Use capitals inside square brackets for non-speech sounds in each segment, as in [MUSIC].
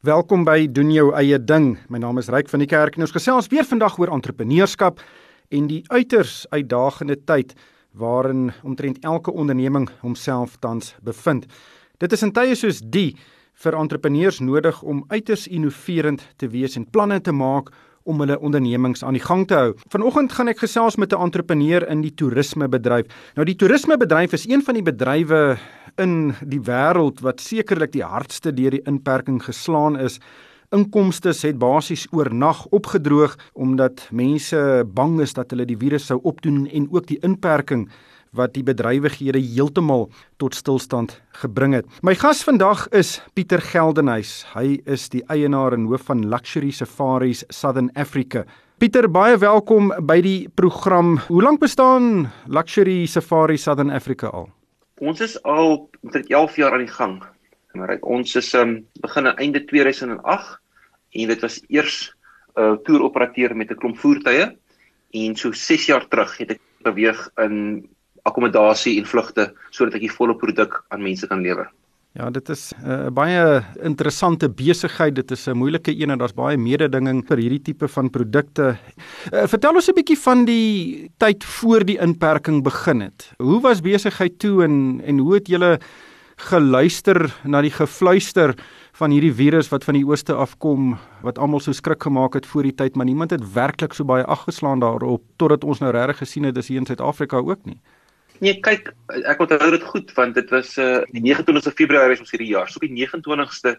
Welkom by doen jou eie ding. My naam is Ryk van die Kerk en ons gesels weer vandag oor entrepreneurskap en die uiters uitdagende tyd waarin omtrent elke onderneming homself tans bevind. Dit is in tye soos die vir entrepreneurs nodig om uiters innoverend te wees en planne te maak om hulle ondernemings aan die gang te hou. Vanoggend gaan ek gesels met 'n entrepreneur in die toerismebedryf. Nou die toerismebedryf is een van die bedrywe in die wêreld wat sekerlik die hardste deur die inperking geslaan is. Inkomste het basies oornag opgedroog omdat mense bang is dat hulle die virus sou opdoen en ook die inperking wat die bedrywighede heeltemal tot stilstand gebring het. My gas vandag is Pieter Geldenhuys. Hy is die eienaar en hoof van Luxury Safaris Southern Africa. Pieter, baie welkom by die program. Hoe lank bestaan Luxury Safari Southern Africa al? Ons is al omtrent 11 jaar aan die gang. Maar ons is um begin aan einde 2008 en dit was eers 'n uh, toeroperateur met 'n klomp voertuie en so 6 jaar terug het ek beweeg in akkommodasie en vlugte sodat ek die volle produk aan mense kan lewer. Ja, dit is eh, 'n uh, baie interessante besigheid. Dit is 'n moeilike een en daar's baie mededinging vir hierdie tipe van produkte. Uh, vertel ons 'n bietjie van die tyd voor die inperking begin het. Hoe was besigheid toe en en hoe het julle geluister na die gefluister van hierdie virus wat van die ooste afkom wat almal so skrik gemaak het voor die tyd, maar niemand het werklik so baie aggeslaan daarop totdat ons nou regtig gesien het dis hier in Suid-Afrika ook nie. Nee, kyk, ek onthou dit goed want dit was uh die 29ste Februarie ons hierdie jaar. So op die 29ste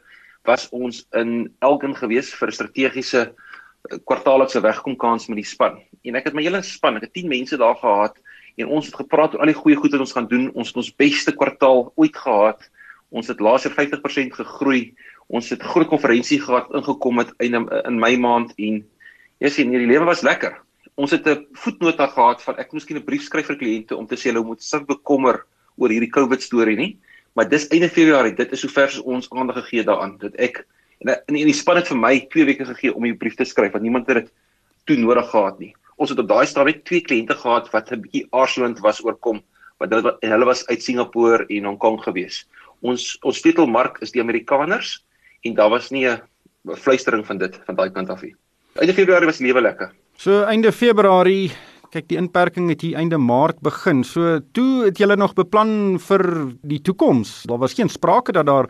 was ons in Elgin gewees vir 'n strategiese uh, kwartaallikse wegkomkans met die span. En ek het my hele span, ek het 10 mense daar gehad en ons het gepraat oor al die goeie goed wat ons gaan doen. Ons het ons beste kwartaal ooit gehad. Ons het laas jaar 50% gegroei. Ons het groot konferensie gehad ingekom met in in Mei maand en jy sien, hierdie lewe was lekker ons het 'n voetnota gehad van ek miskien 'n brief skryf vir kliënte om te sê hulle moet sig bekommer oor hierdie COVID storie nie. Maar dis einde Februarie, dit is sover ons aandag gegee daaraan dat ek en in die, die span het vir my 2 weke gegee om die brief te skryf want niemand het dit toe nodig gehad nie. Ons het op daai stadium twee kliënte gehad wat 'n bietjie aarzelend was oorkom want hulle hulle was uit Singapore en Hong Kong gewees. Ons ons sleutelmark is die Amerikaners en daar was nie 'n fluistering van dit van daai kant af nie. Einde Februarie was lewe lekker. So einde Februarie, kyk die inperking het hier einde Maart begin. So toe het julle nog beplan vir die toekoms. Daar was geen sprake dat daar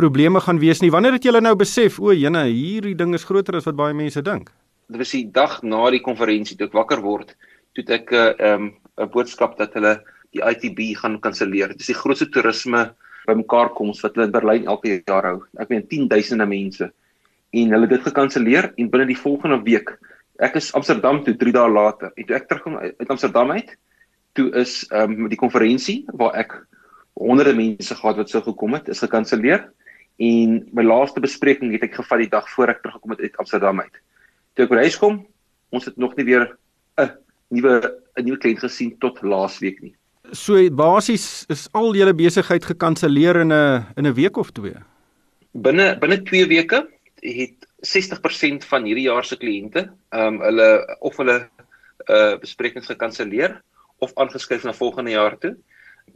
probleme gaan wees nie. Wanneer het julle nou besef, o, jene, hierdie ding is groter as wat baie mense dink? Dit was die dag na die konferensie toe ek wakker word, toe ek 'n uh, um, 'n boodskap dat hulle die ITB gaan kanselleer. Dit is die grootste toerisme bymekaar koms wat hulle in Berlyn elke jaar hou. Ek meen 10 duisende mense. En hulle het dit gekanselleer en binne die volgende week ek is Amsterdam toe 3 dae later. En toe ek terugkom uit Amsterdam uit, toe is ehm um, die konferensie waar ek honderde mense gehad wat sou gekom het, is gekanselleer. En my laaste bespreking het ek gevat die dag voor ek teruggekom het uit Amsterdam uit. Toe ek by huis kom, ons het nog nie weer 'n nuwe 'n nuwe kliënt gesien tot laasweek nie. So basies is al julle besigheid gekanselleer in 'n in 'n week of twee. Binne binne 2 weke het 60% van hierdie jaar se kliënte, ehm um, hulle of hulle uh besprekings gekanselleer of aangeskuif na volgende jaar toe.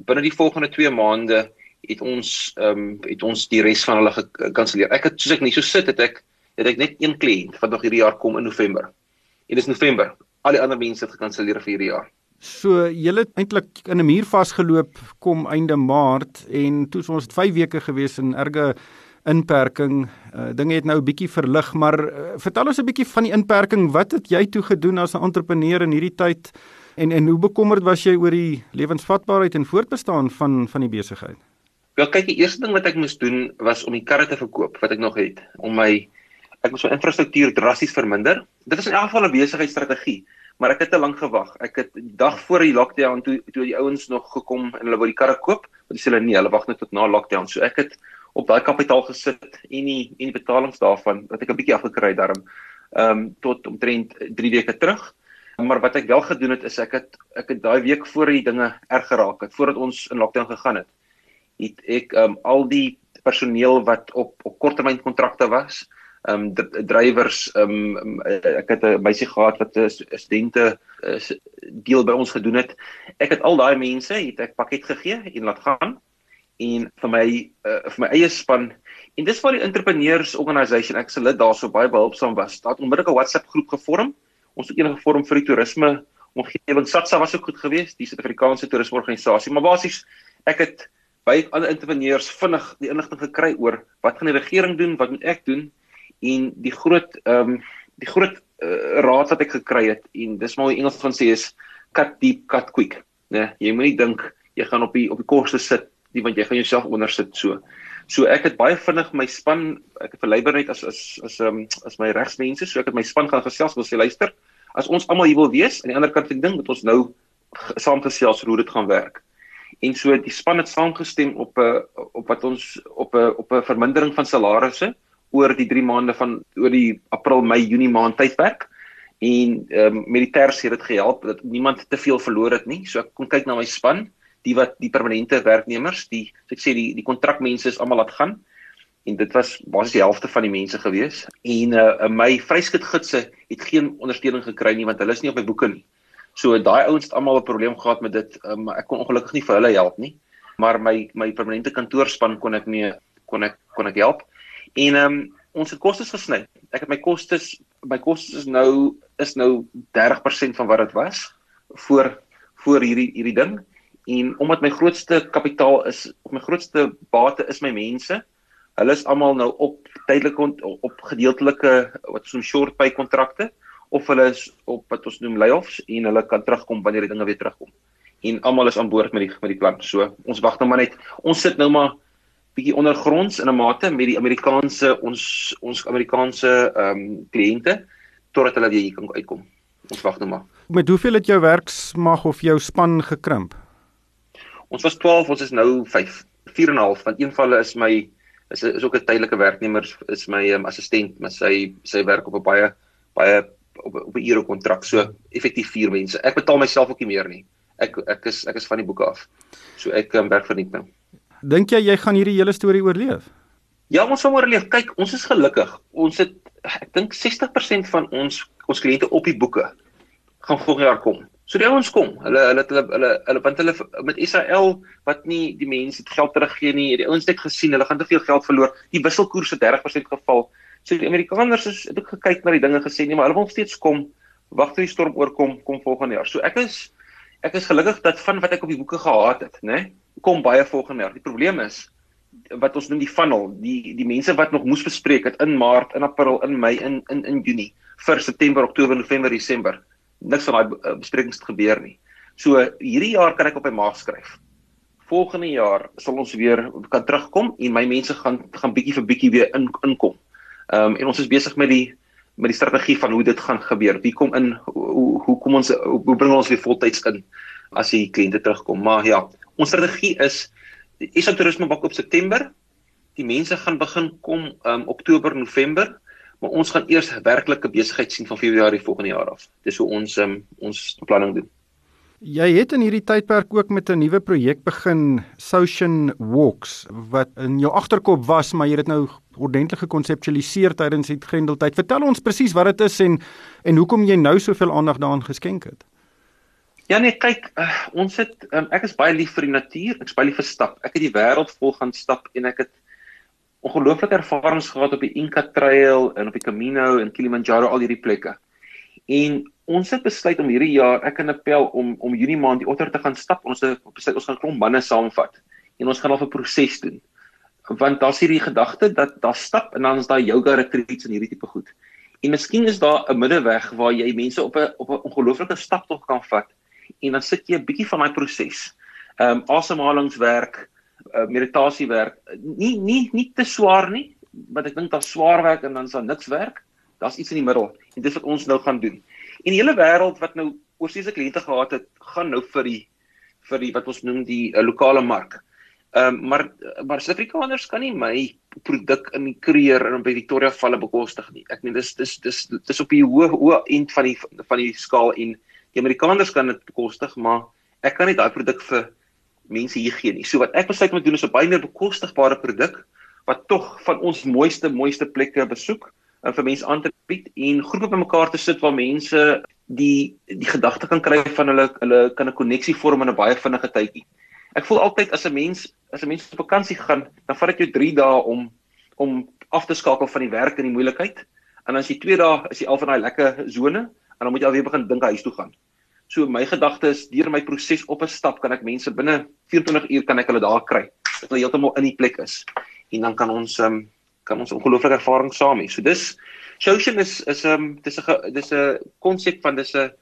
Binne die volgende 2 maande het ons ehm um, het ons die res van hulle gekanselleer. Ek het soos ek nie so sit het ek het ek net een kliënt wat nog hierdie jaar kom in November. En dis November. Al die ander mense het gekanselleer vir hierdie jaar. So julle het eintlik in 'n muur vasgeloop kom einde Maart en toe ons het 5 weke gewees in erge inperking. Uh, dinge het nou 'n bietjie verlig, maar uh, vertel ons 'n bietjie van die inperking. Wat het jy toe gedoen as 'n entrepreneur in hierdie tyd en en hoe bekommerd was jy oor die lewensvatbaarheid en voortbestaan van van die besigheid? Wel kyk, die eerste ding wat ek moes doen was om die karre te verkoop wat ek nog het om my ek moes my infrastruktuur drasties verminder. Dit is in elk geval 'n besigheidsstrategie, maar ek het te lank gewag. Ek het die dag voor die lockdown toe toe die ouens nog gekom en hulle wou die karre koop, want hulle sê hulle nee, hulle wag net tot na lockdown. So ek het op daai kapitaal gesit en die en die betalings daarvan wat ek 'n bietjie afgekry daarom ehm um, tot omtrent 3 weke terug. Maar wat ek wel gedoen het is ek het ek het daai week voor die dinge erg geraak het voordat ons in lockdown gegaan het. Het ek ehm um, al die personeel wat op op korttermyn kontrakte was, ehm um, drywers ehm um, ek het 'n meisie gehad wat 'n studente deel by ons gedoen het. Ek het al daai mense het ek pakket gegee en laat gaan en vir my uh, vir my eie span en dis waar die entrepreneurs organisation ek se lid daarso baie behulpsaam was. Daar het onmiddellik 'n WhatsApp groep gevorm. Ons het enige vorm vir die toerisme omgewing SATSA was ook goed geweest, die Suid-Afrikaanse toerisme organisasie, maar basies ek het by ander entrepreneurs vinnig die inligting gekry oor wat gaan die regering doen, wat moet ek doen en die groot ehm um, die groot uh, raad wat ek gekry het en dis maar hoe Engels van sê is cut deep cut quick, né? Nee, jy moenie dink jy gaan op die op die koste sit nie want jy gaan jouself ondersit so. So ek het baie vinnig my span, ek het vir Leibernet as as as um, as my regsmense, so ek het my span gaan gesels, wil sê luister, as ons almal hier wil wees aan die ander kant van die ding, moet ons nou saam gesels hoe dit gaan werk. En so die span het saamgestem op 'n uh, op wat ons op 'n uh, op 'n vermindering van salarisse oor die 3 maande van oor die April, Mei, Junie maand tydperk. En ehm um, militêrs het dit gehelp dat niemand te veel verloor het nie. So ek kon kyk na my span die wat die permanente werknemers, die ek sê die die kontrakmense is almal laat gaan en dit was basies die helfte van die mense gewees en uh, my vryskutgidse het geen ondersteuning gekry nie want hulle is nie op my boeke nie. So daai ouens het almal 'n probleem gehad met dit, um, ek kon ongelukkig nie vir hulle help nie. Maar my my permanente kantoorspan kon ek mee kon ek kon ek help. En ehm um, ons het kostes gesny. Ek het my kostes my kostes is nou is nou 30% van wat dit was voor voor hierdie hierdie ding en omdat my grootste kapitaal is my grootste bate is my mense. Hulle is almal nou op tydelike op gedeeltelike wat ons noem short pay kontrakte of hulle is op wat ons noem layoffs en hulle kan terugkom wanneer die dinge weer terugkom. En almal is aan boord met die met die plan. So, ons wag nou maar net. Ons sit nou maar bietjie ondergronds in 'n mate met die Amerikaanse ons ons Amerikaanse ehm um, kliënte totdat hulle weer hier kan uitkom. Ons wag nou maar. Met hoeveel het jou werksmag of jou span gekrimp? Ons was 12, ons is nou 5, 4 en 'n half want een van hulle is my is is ook 'n tydelike werknemer is my um, assistent, maar sy sy werk op 'n baie baie op op 'n ure kontrak. So effektief 4 mense. Ek betaal myself ook nie meer nie. Ek ek is ek is van die boeke af. So ek um, werk vir niks nou. Dink jy jy gaan hierdie hele storie oorleef? Ja, ons gaan oorleef. Kyk, ons is gelukkig. Ons het ek dink 60% van ons ons kliënte op die boeke gaan volgende jaar kom. So die ouens kom. Hulle hulle hulle hulle hulle want hulle met Israel wat nie die mense het geld teruggee nie. Die ouens het gesien hulle gaan te veel geld verloor. Die wisselkoers het 30% geval. So die Amerikaners is het ook gekyk na die dinge gesê nee, maar hulle wil steeds kom. Wag tot die storm oorkom kom volgende jaar. So ek is ek is gelukkig dat van wat ek op die boeke gehad het, né, kom baie volgende jaar. Die probleem is wat ons noem die funnel, die die mense wat nog moes bespreek het in Maart, in April, in Mei, in in in Junie vir September, Oktober, November, Desember niks van daai eh, besprekings gebeur nie. So hierdie jaar kan ek op my maag skryf. Volgende jaar sal ons weer kan terugkom en my mense gaan gaan bietjie vir bietjie weer in inkom. Ehm um, en ons is besig met die met die strategie van hoe dit gaan gebeur. Wie kom in hoe hoe kom ons hoe bring ons weer voltyds in as die kliënte terugkom. Maar ja, ons strategie is is op toerisme bak op September. Die mense gaan begin kom ehm um, Oktober, November maar ons gaan eers werklike besigheid sien van Februarie volgende jaar af. Dis hoe ons um, ons beplanning doen. Jy het in hierdie tydperk ook met 'n nuwe projek begin, Ocean Walks, wat in jou agterkop was, maar jy het dit nou ordentlik gekonseptualiseer tydens die Grendeltyd. Vertel ons presies wat dit is en en hoekom jy nou soveel aandag daaraan geskenk het. Ja nee, kyk, uh, ons het um, ek is baie lief vir die natuur, ek is baie lief vir stap. Ek het die wêreld vol gaan stap en ek het ongelooflike ervarings gehad op die Inca Trail en op die Camino en Kilimanjaro al hierdie plekke. En ons het besluit om hierdie jaar ek en Appel om om Junie maand die otter te gaan stap. Ons het besluit ons gaan klomp manne saamvat en ons gaan al 'n proses doen. Want daar's hierdie gedagte dat daar stap en dan is daar yoga retreats en hierdie tipe goed. En miskien is daar 'n middeweg waar jy mense op 'n op 'n ongelooflike staptog kan vat en dan sit jy 'n bietjie van daai proses. Ehm um, asemhalingswerk, uh, meditasiewerk nie nie nie te swaar nie want ek dink daar's swaar werk en dan is daar niks werk. Daar's iets in die middel en dis wat ons nou gaan doen. En die hele wêreld wat nou oorseese kliënte gehad het gaan nou vir die vir die wat ons noem die uh, lokale mark. Ehm um, maar maar Suid-Afrikaners kan nie my produk in die kreer en by Victoria Falle bekostig nie. Ek meen dis dis dis dis op die hoë hoë end van die van die skaal en die Amerikaners kan dit bekostig, maar ek kan nie daai produk vir mense hier gee nie. So wat ek besluit om te doen is 'n baie meer bekostigbare produk wat tog van ons mooiste mooiste plekke besoek en vir mense aan te bied en groepe bymekaar te sit waar mense die die gedagte kan kry van hulle hulle kan 'n koneksie vorm in 'n baie vinnige tydjie. Ek voel altyd as 'n mens as 'n mens op vakansie gaan, dan vat dit jou 3 dae om om af te skakel van die werk en die moeilikheid. En as jy 2 dae is jy al van daai lekker sone en dan moet jy alweer begin dink huis toe gaan. So my gedagte is deur my proses op 'n stap kan ek mense binne 24 uur kan ek hulle daar kry. Dat hulle heeltemal in die plek is. En dan kan ons um, kan ons ongelooflike ervaring saam hê. So dis social is is 'n um, dis 'n dis 'n konsep van dis 'n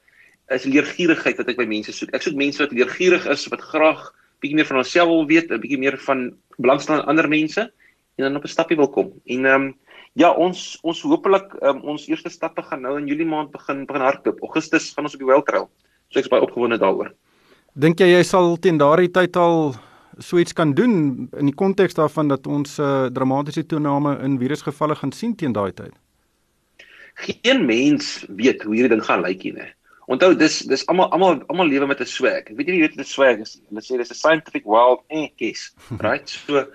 is leergierigheid wat ek by mense soek. Ek soek mense wat leergierig is, wat graag bietjie meer van homself wil weet, 'n bietjie meer van belangstel in ander mense en dan op 'n stappie wil kom. En ehm um, ja, ons ons hopelik um, ons eerste stappe gaan nou in Julie maand begin begin hardloop. Augustus gaan ons op die Wild Trail. So ek is baie opgewonde daaroor. Dink jy jy sal teen daardie tyd al so iets kan doen in die konteks daarvan dat ons 'n uh, eh, dramatiese toename in virusgevalle gaan sien teen daai tyd? Geen mens weet hoe hierdie ding gaan lyk nie. Onthou dis dis almal almal almal lewe met 'n swag. Ek weet nie weet wat 'n swag is nie. Hulle sê dis 'n scientific wild guess, [LAUGHS] right? So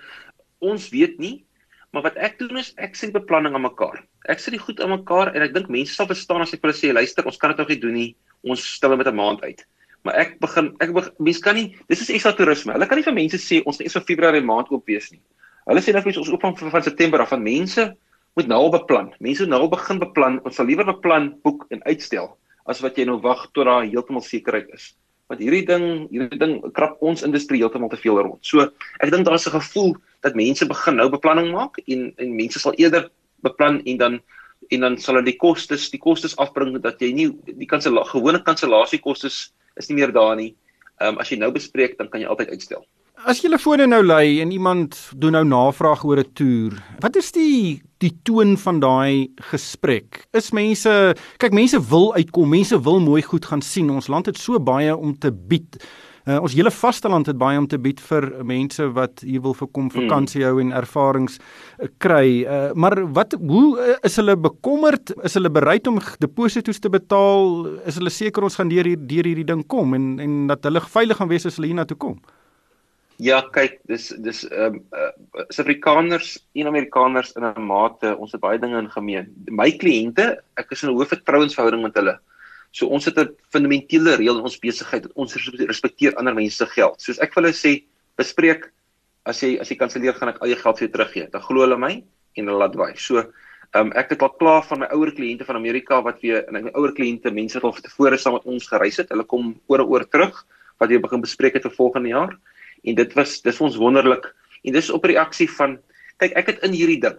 ons weet nie, maar wat ek doen is ek sien beplanning aan mekaar. Ek sit die goed aan mekaar en ek dink mense sal verstaan as ek hulle sê luister, ons kan dit nog nie doen nie. Ons stel dit met 'n maand uit. Maar ek begin ek begin, mense kan nie dis is ekstra toerisme. Hulle kan nie vir mense sê ons net so Februarie maand oop wees nie. Hulle sê net ons oop van, van September af van mense moet nou al beplan. Mense moet nou al begin beplan. Ons sal liewer beplan, boek en uitstel as wat jy nou wag tot daar heeltemal sekerheid is. Want hierdie ding, hierdie ding krap ons industrie heeltemal te veel rond. So, ek dink daar's 'n gevoel dat mense begin nou beplanning maak en en mense sal eerder beplan en dan en dan sal hulle die kostes, die kostes afbring dat jy nie die kansela gewone kanselasiekostes is nie meer daar nie. Ehm um, as jy nou bespreek, dan kan jy altyd uitstel. As jy telefone nou lei en iemand doen nou navraag oor 'n toer, wat is die die toon van daai gesprek? Is mense, kyk mense wil uitkom, mense wil mooi goed gaan sien. Ons land het so baie om te bied. Uh, ons hele vasteland het baie om te bied vir mense wat hier wil vir kom hmm. vakansie hou en ervarings uh, kry. Uh, maar wat hoe uh, is hulle bekommerd? Is hulle bereid om deposito's te betaal? Is hulle seker ons gaan deur hier deur hierdie ding kom en en dat hulle veilig gaan wees as hulle hiernatoe kom? Ja, kyk, dis dis ehm um, uh, Suid-Afrikaners en Amerikaners in 'n mate, ons het baie dinge in gemeen. My kliënte, ek is in 'n hoofvertrouensverhouding met hulle. So ons het 'n fundamentele reël in ons besigheid dat ons respekteer ander mense se geld. Soos ek vir hulle sê, bespreek as jy as jy kanselleer, gaan ek al jou geld vir jou teruggee. Dan glo hulle my en hulle laat waai. So ehm um, ek het al klaar van my ouer kliënte van Amerika wat weer en my ouer kliënte, mense wat al tevore saam met ons gereis het, hulle kom oor en oor terug wat jy begin bespreek het vir volgende jaar en dit was dis ons wonderlik en dis op reaksie van kyk ek het in hierdie ding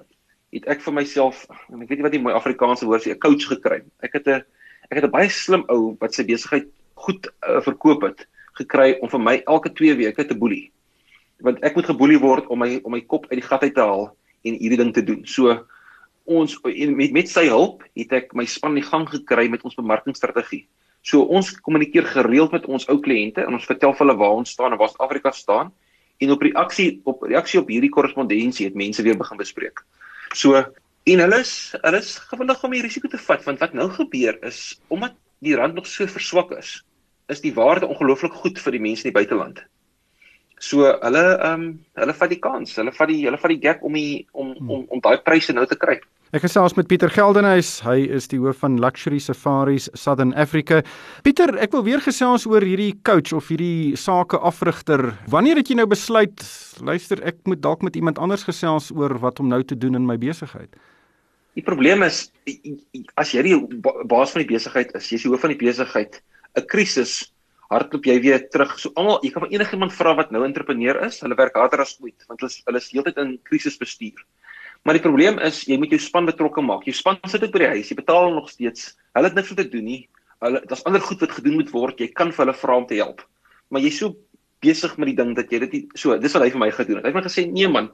het ek vir myself en ek weet nie wat die mooi Afrikaanse woord is 'n coach gekry ek het 'n ek het 'n baie slim ou wat sy besigheid goed uh, verkoop het gekry om vir my elke 2 weke te boelie. Want ek moet geboelie word om my om my kop uit die gat uit te haal en hierdie ding te doen. So ons met met sy hulp het ek my span in gang gekry met ons bemarkingsstrategie. So ons kommunikeer gereeld met ons ou kliënte en ons vertel vir hulle waar ons staan en waar Suid-Afrika staan. En op reaksie op reaksie op hierdie korrespondensie het mense weer begin bespreek. So en hulle is hulle is gewillig om die risiko te vat want wat nou gebeur is omdat die rand nog so verswak is, is die waarde ongelooflik goed vir die mense in die buiteland. So hulle ehm um, hulle vat die kans, hulle vat die hulle vat die gap om die, om om om daai pryse nou te kry. Ek gesels met Pieter Geldenhuys. Hy is die hoof van Luxury Safaris Southern Africa. Pieter, ek wil weer gesels oor hierdie coach of hierdie sake afrigter. Wanneer het jy nou besluit, luister, ek moet dalk met iemand anders gesels oor wat om nou te doen in my besigheid? Die probleem is as jy die baas van die besigheid is, jy's die hoof van die besigheid, 'n krisis hardloop jy weer terug. So almal, jy kan van enigiemand vra wat nou entrepreneur is, hulle werk harder as ooit want hulle is hulle is heeltyd in krisisbestuur. Maar die probleem is jy moet jou span betrokke maak. Jou span sit dit by die huis, jy betaal nog steeds. Hulle het niks om te doen nie. Hulle daar's ander goed wat gedoen moet word. Jy kan vir hulle vra om te help. Maar jy's so besig met die ding dat jy dit nie so dis wat hy vir my gedoen het. Hy het my gesê nee man,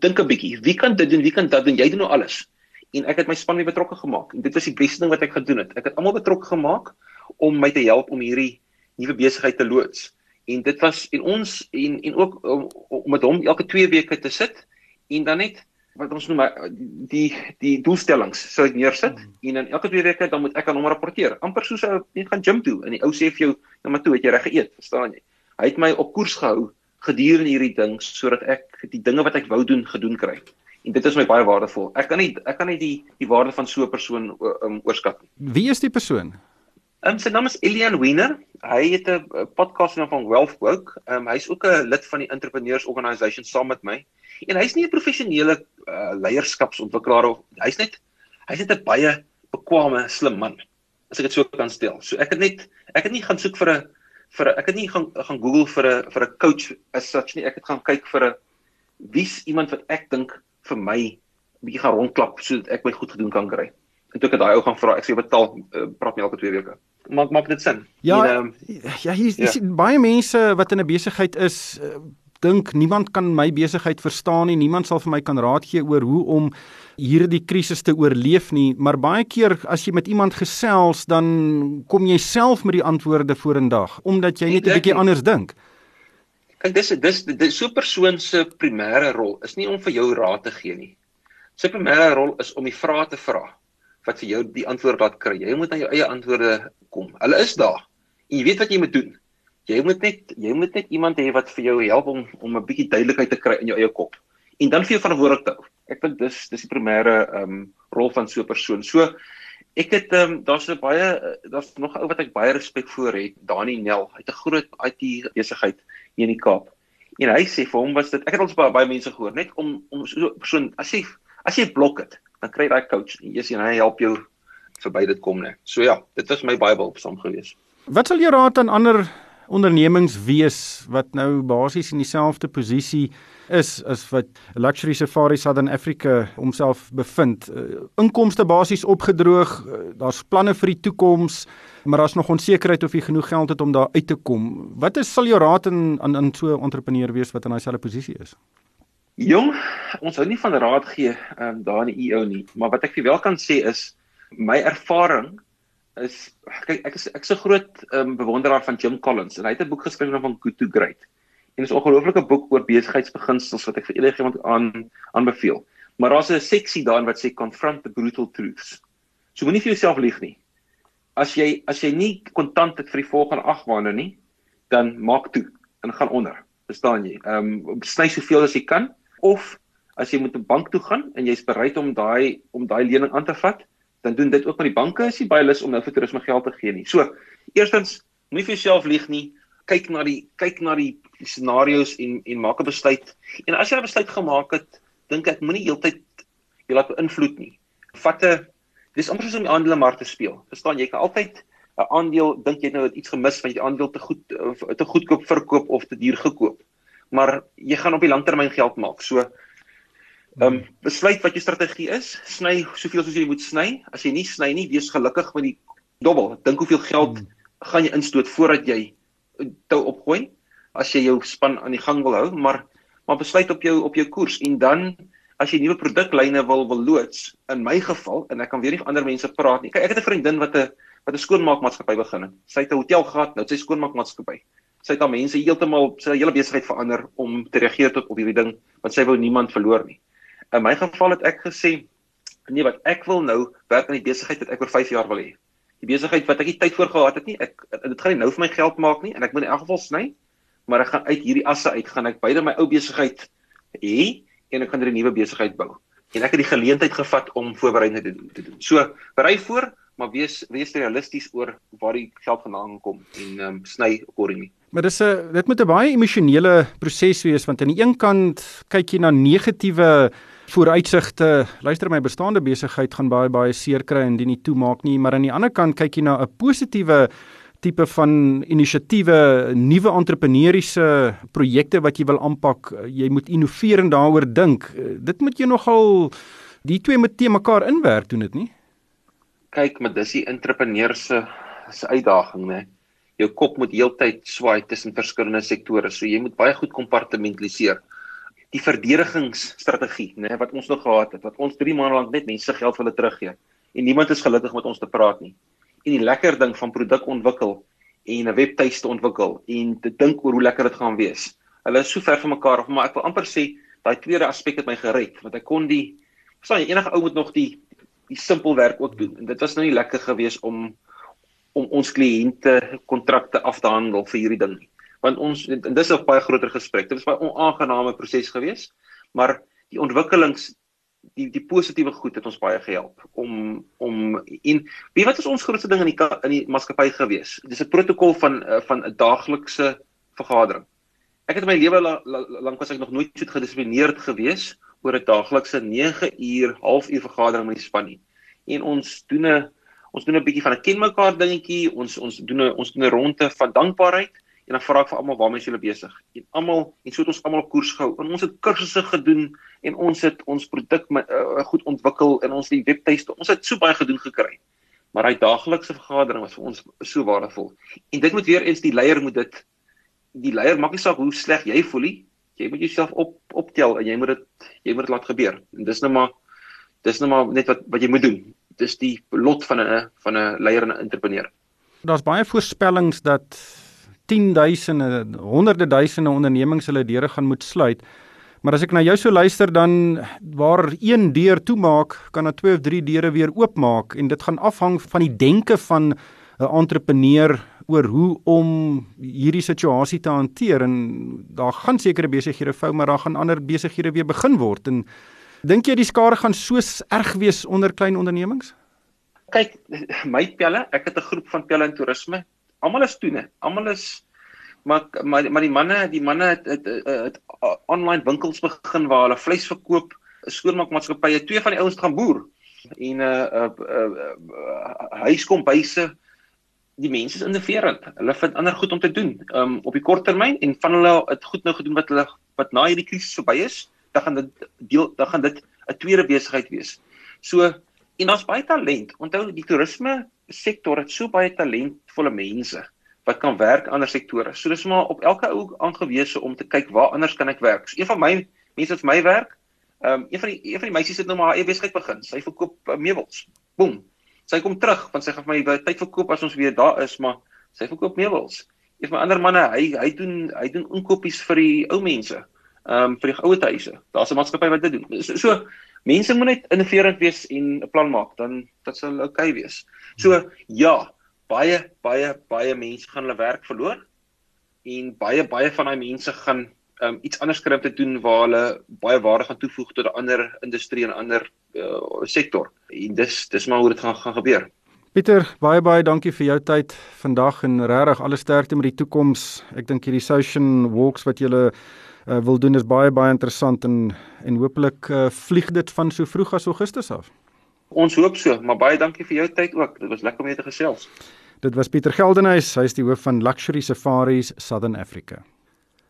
dink 'n bietjie. Wie kan dit doen? Wie kan dit doen? Jy doen nou alles. En ek het my span weer betrokke gemaak. En dit was die beste ding wat ek gedoen het. Ek het almal betrokke gemaak om my te help om hierdie nuwe besigheid te loods. En dit was en ons en en ook om, om met hom elke 2 weke te sit en dan net wat ons noem die die doelstellings sou ek neersit mm. en in elke twee weke dan moet ek aan hom rapporteer. amper soos jy gaan gym toe en die ou sê vir jou nou maar toe het jy reg geëet, verstaan jy? Hy het my op koers gehou gedurende hierdie ding sodat ek die dinge wat ek wou doen gedoen kry. En dit is my baie waardevol. Ek kan nie ek kan nie die die waarde van so 'n persoon um, oorskat nie. Wie is die persoon? Um, sy naam is Elian Wiener. Hy het 'n podcast van Wealth Woke. Um, hy's ook 'n lid van die Entrepreneurs Organisation saam met my. En hy's nie 'n professionele uh, leierskapsontwikkelaar of hy's net hy's net 'n baie bekwame, slim man. As ek dit so kan stel. So ek het net ek het nie gaan soek vir 'n vir 'n ek het nie gaan gaan Google vir 'n vir 'n coach as such nie. Ek het gaan kyk vir 'n wie's iemand wat ek dink vir my bietjie gaan rondklap sodat ek my goed gedoen kan kry. En toe ek daai ou gaan vra, ek sê betaal uh, praat my elke 2 weke. Maak maak dit sin? Ja, en, um, ja, hier is ja. baie mense wat in 'n besigheid is uh, dink niemand kan my besigheid verstaan nie, niemand sal vir my kan raad gee oor hoe om hierdie krisis te oorleef nie, maar baie keer as jy met iemand gesels, dan kom jy self met die antwoorde vorendag omdat jy net 'n bietjie anders dink. Kyk, dis dis dis so 'n persoon se primêre rol is nie om vir jou raad te gee nie. Sy primêre rol is om die vrae te vra wat vir jou die antwoord laat kry. Jy moet na jou eie antwoorde kom. Hulle is daar. En jy weet wat jy moet doen. Jy moet net jy moet net iemand hê wat vir jou help om om 'n bietjie duidelikheid te kry in jou eie kop en dan vir jou verantwoordelik te hou. Ek dink dis dis die primêre ehm um, rol van so 'n persoon. So ek het ehm um, daar's 'n baie daar's nog 'n ou wat ek baie respek voor het, Dani Nel. Het 'n groot IT besigheid hier in die Kaap. En hy sê vir hom was dit ek het ons baie baie mense gehoor net om om so 'n persoon as jy as jy blok het, dan kry jy daai coach en eers en hy help jou verby dit kom net. So ja, dit was my Bybel op som gewees. Wat sal jy raad aan ander ondernemings wees wat nou basies in dieselfde posisie is as wat Luxury Safari Southern Africa homself bevind. Uh, inkomste basies opgedroog, uh, daar's planne vir die toekoms, maar daar's nog onsekerheid of jy genoeg geld het om daar uit te kom. Wat is sal jou raad aan aan aan so 'n entrepreneur wees wat in daai selfde posisie is? Jong, ons hou nie van raad gee um, daar in die EO nie, maar wat ek vir wel kan sê is my ervaring is kyk ek is ek's 'n groot um, bewonderaar van Jim Collins en hy het 'n boek geskryf van Good to Great. En dit is 'n ongelooflike boek oor besigheidsbeginsels wat ek vir enigiemand aan aanbeveel. Maar daar's 'n seksie daarin wat sê confront the brutal truths. So moenie vir jouself lieg nie. As jy as jy nie kontant het vir die volgende 8 maande nie, dan maak toe en gaan onder. Verstaan jy? Ehm um, sny soveel as jy kan of as jy moet 'n bank toe gaan en jy's bereid om daai om daai lening aan te vat, dan doen dit ook met die banke as jy baie lus om nou vir toerisme geld te gee nie. So, eerstens, moenie vir jouself lieg nie. Kyk na die kyk na die scenario's en en maak 'n besluit. En as jy 'n besluit gemaak het, dink ek moenie heeltyd jy laat beïnvloed nie. Vat 'n dis amper soos om die aandelemark te speel. Verstaan jy kan altyd 'n aandeel dink jy nou het iets gemis van jy die aandeel te goed te goedkoop verkoop of te duur gekoop. Maar jy gaan op die langtermyn geld maak. So ehm um, besluit wat jou strategie is, sny soveel soos jy moet sny. As jy nie sny nie, wees gelukkig met die dobbel. Dink hoeveel geld hmm. gaan jy instoot voordat jy tou opgooi as jy jou span aan die gang wil hou, maar maar besluit op jou op jou koers en dan as jy nuwe produklyne wil wil loods, in my geval en ek kan weer nie vir ander mense praat nie. Kyk, ek het 'n vriendin wat 'n wat 'n skoonmaakmaatskappy begin het. Sy het 'n hotel gehad, nou sy skoonmaakmaatskappy. Sy het al mense heeltemal sy hele besigheid verander om te reageer tot op hierdie ding want sy wou niemand verloor nie. In my geval het ek gesê nee, wat ek wil nou werk aan die besigheid wat ek oor 5 jaar wil hê. Die besigheid wat ek nie tyd voor gehad het nie. Ek dit gaan nie nou vir my geld maak nie en ek moet in elk geval sny maar ek gaan uit hierdie asse uit gaan ek beide my ou besigheid hê en ek gaan 'n nuwe besigheid bou. En ek het die geleentheid gevat om voorbereiding te doen. Te doen. So, berei voor, maar wees wees realisties oor waar die geld vandaan kom en ehm um, sny accordingly. Maar dis 'n dit moet 'n baie emosionele proses wees want aan die een kant kyk jy na negatiewe vooruitsigte. Luister my bestaande besigheid gaan baie baie seer kry indien nie toemaak nie, maar aan die ander kant kyk jy na 'n positiewe tipe van inisiatiewe, nuwe entrepreneursiese projekte wat jy wil aanpak, jy moet innoveer en daaroor dink. Dit moet jy nogal die twee moet te mekaar inwerk doen dit nie? Kyk, maar dis die entrepreneurs se se uitdaging, né? Jou kop moet heeltyd swaai tussen verskillende sektore, so jy moet baie goed kompartmentaliseer. Die verdedigingsstrategie, né, wat ons nog gehad het, wat ons 3 maande lank net mense geld vir hulle teruggee en niemand is gelukkig met ons te praat nie en die lekker ding van produk ontwikkel en 'n webtuiste ontwikkel en te dink oor hoe lekker dit gaan wees. Hulle is so ver van mekaar af, maar ek wil amper sê daai tweede aspek het my gered want ek kon die verstaan jy enige ou moet nog die die simpel werk ook doen en dit was nou nie lekker geweest om om ons kliënte kontrakte af te handel vir hierdie ding nie. Want ons en dis 'n baie groter gesprek. Dit was 'n onaangename proses geweest, maar die ontwikkelings die die positiewe goed het ons baie gehelp om om en weet wat is ons grootste ding in die in die maatskappy gewees? Dis 'n protokol van eh, van 'n daaglikse vergadering. Ek het in my lewe lank la, la, was ek nog nooit so gedissiplineerd gewees oor 'n daaglikse 9 uur, halfuur vergadering met die span nie. En ons doen 'n ons doen 'n bietjie van 'n ken mekaar dingetjie, ons ons doen 'n ons doen 'n ronde van dankbaarheid en dan vra ek vir almal waarmee is julle besig? En almal en so het ons almal koers gehou. En ons het kursusse gedoen en ons het ons produk uh, goed ontwikkel en ons die webtuiste. Ons het so baie gedoen gekry. Maar hy daaglikse vergadering was vir ons so waardevol. En dit moet weer eens die leier moet dit die leier maak nie saak hoe sleg jy voel nie. Jy moet jouself op optel en jy moet dit jy moet dit laat gebeur. En dis nou maar dis nou maar net wat wat jy moet doen. Dis die lot van 'n van 'n leier en 'n entrepreneur. Daar's baie voorspellings dat tienduisende, honderde duisende ondernemings hulle deure gaan moet sluit. Maar as ek na jou so luister dan waar een deur toemaak, kan daar twee of drie deure weer oopmaak en dit gaan afhang van die denke van 'n entrepreneur oor hoe om hierdie situasie te hanteer en daar gaan sekere besighede vou maar daar gaan ander besighede weer begin word en dink jy die skare gaan so erg wees onder klein ondernemings? Kyk, my pelle, ek het 'n groep van pelle in toerisme almal is toene. Almal is maar maar maar die manne, die manne het het, het, het, het online winkels begin waar hulle vleis verkoop, skoonmaakmaatskappye, twee van die ouens gaan boer en uh, uh, uh, uh, huiskombuise die mense is innoverend. Hulle vind ander goed om te doen um, op die kort termyn en van hulle het goed nou gedoen wat hulle wat na hierdie krisis verby is, dan gaan dit deel dan gaan dit 'n tweede besigheid wees. So en daar's baie talent. Onthou die toerisme sektor het so baie talentvolle mense wat kan werk ander sektore. So dis maar op elke ou aangewese om te kyk waar anders kan ek werk. So een van my mense wat vir my werk, ehm um, een van die een van die meisies het nou maar haar eie besigheid begin. Sy verkoop uh, meubels. Boem. Sy kom terug want sy gaan vir my tyd verkoop as ons weer daar is, maar sy verkoop meubels. Van my ander manne, hy hy doen hy doen inkopies vir die ou mense. Ehm um, vir die ouer huise. Daar's 'n maatskappy wat dit doen. So, so mense moet net innoverend wees en 'n plan maak, dan dit sal oukei okay wees. So ja, baie baie baie mense gaan hulle werk verloor en baie baie van daai mense gaan um, iets anders kry om te doen waar hulle baie waarde gaan toevoeg tot 'n ander industrie en 'n ander uh, sektor. En dis dis maar hoe dit gaan gaan gebeur. Pieter, baie baie dankie vir jou tyd vandag en regtig alle sterkte met die toekoms. Ek dink hierdie Social Walks wat julle uh, wil doen is baie baie interessant en en hopelik uh, vlieg dit van so vroeg as Augustus af. Ons hoop so, maar baie dankie vir jou tyd ook. Dit was lekker om mee te gesels. Dit was Pieter Geldenhuys, hy is die hoof van Luxury Safaris Southern Africa.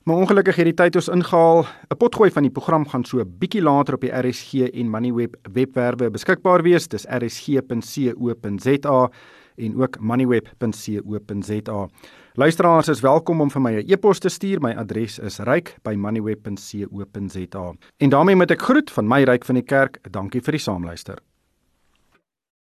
Maar ongelukkig het die tyd ons ingehaal. 'n Potgooi van die program gaan so 'n bietjie later op die RSG en Moneyweb webwerwe beskikbaar wees. Dis rsg.co.za en ook moneyweb.co.za. Luisteraars is welkom om vir my 'n e-pos te stuur. My adres is ryk@moneyweb.co.za. En daarmee moet ek groet van my ryk van die kerk. Dankie vir die saamluister.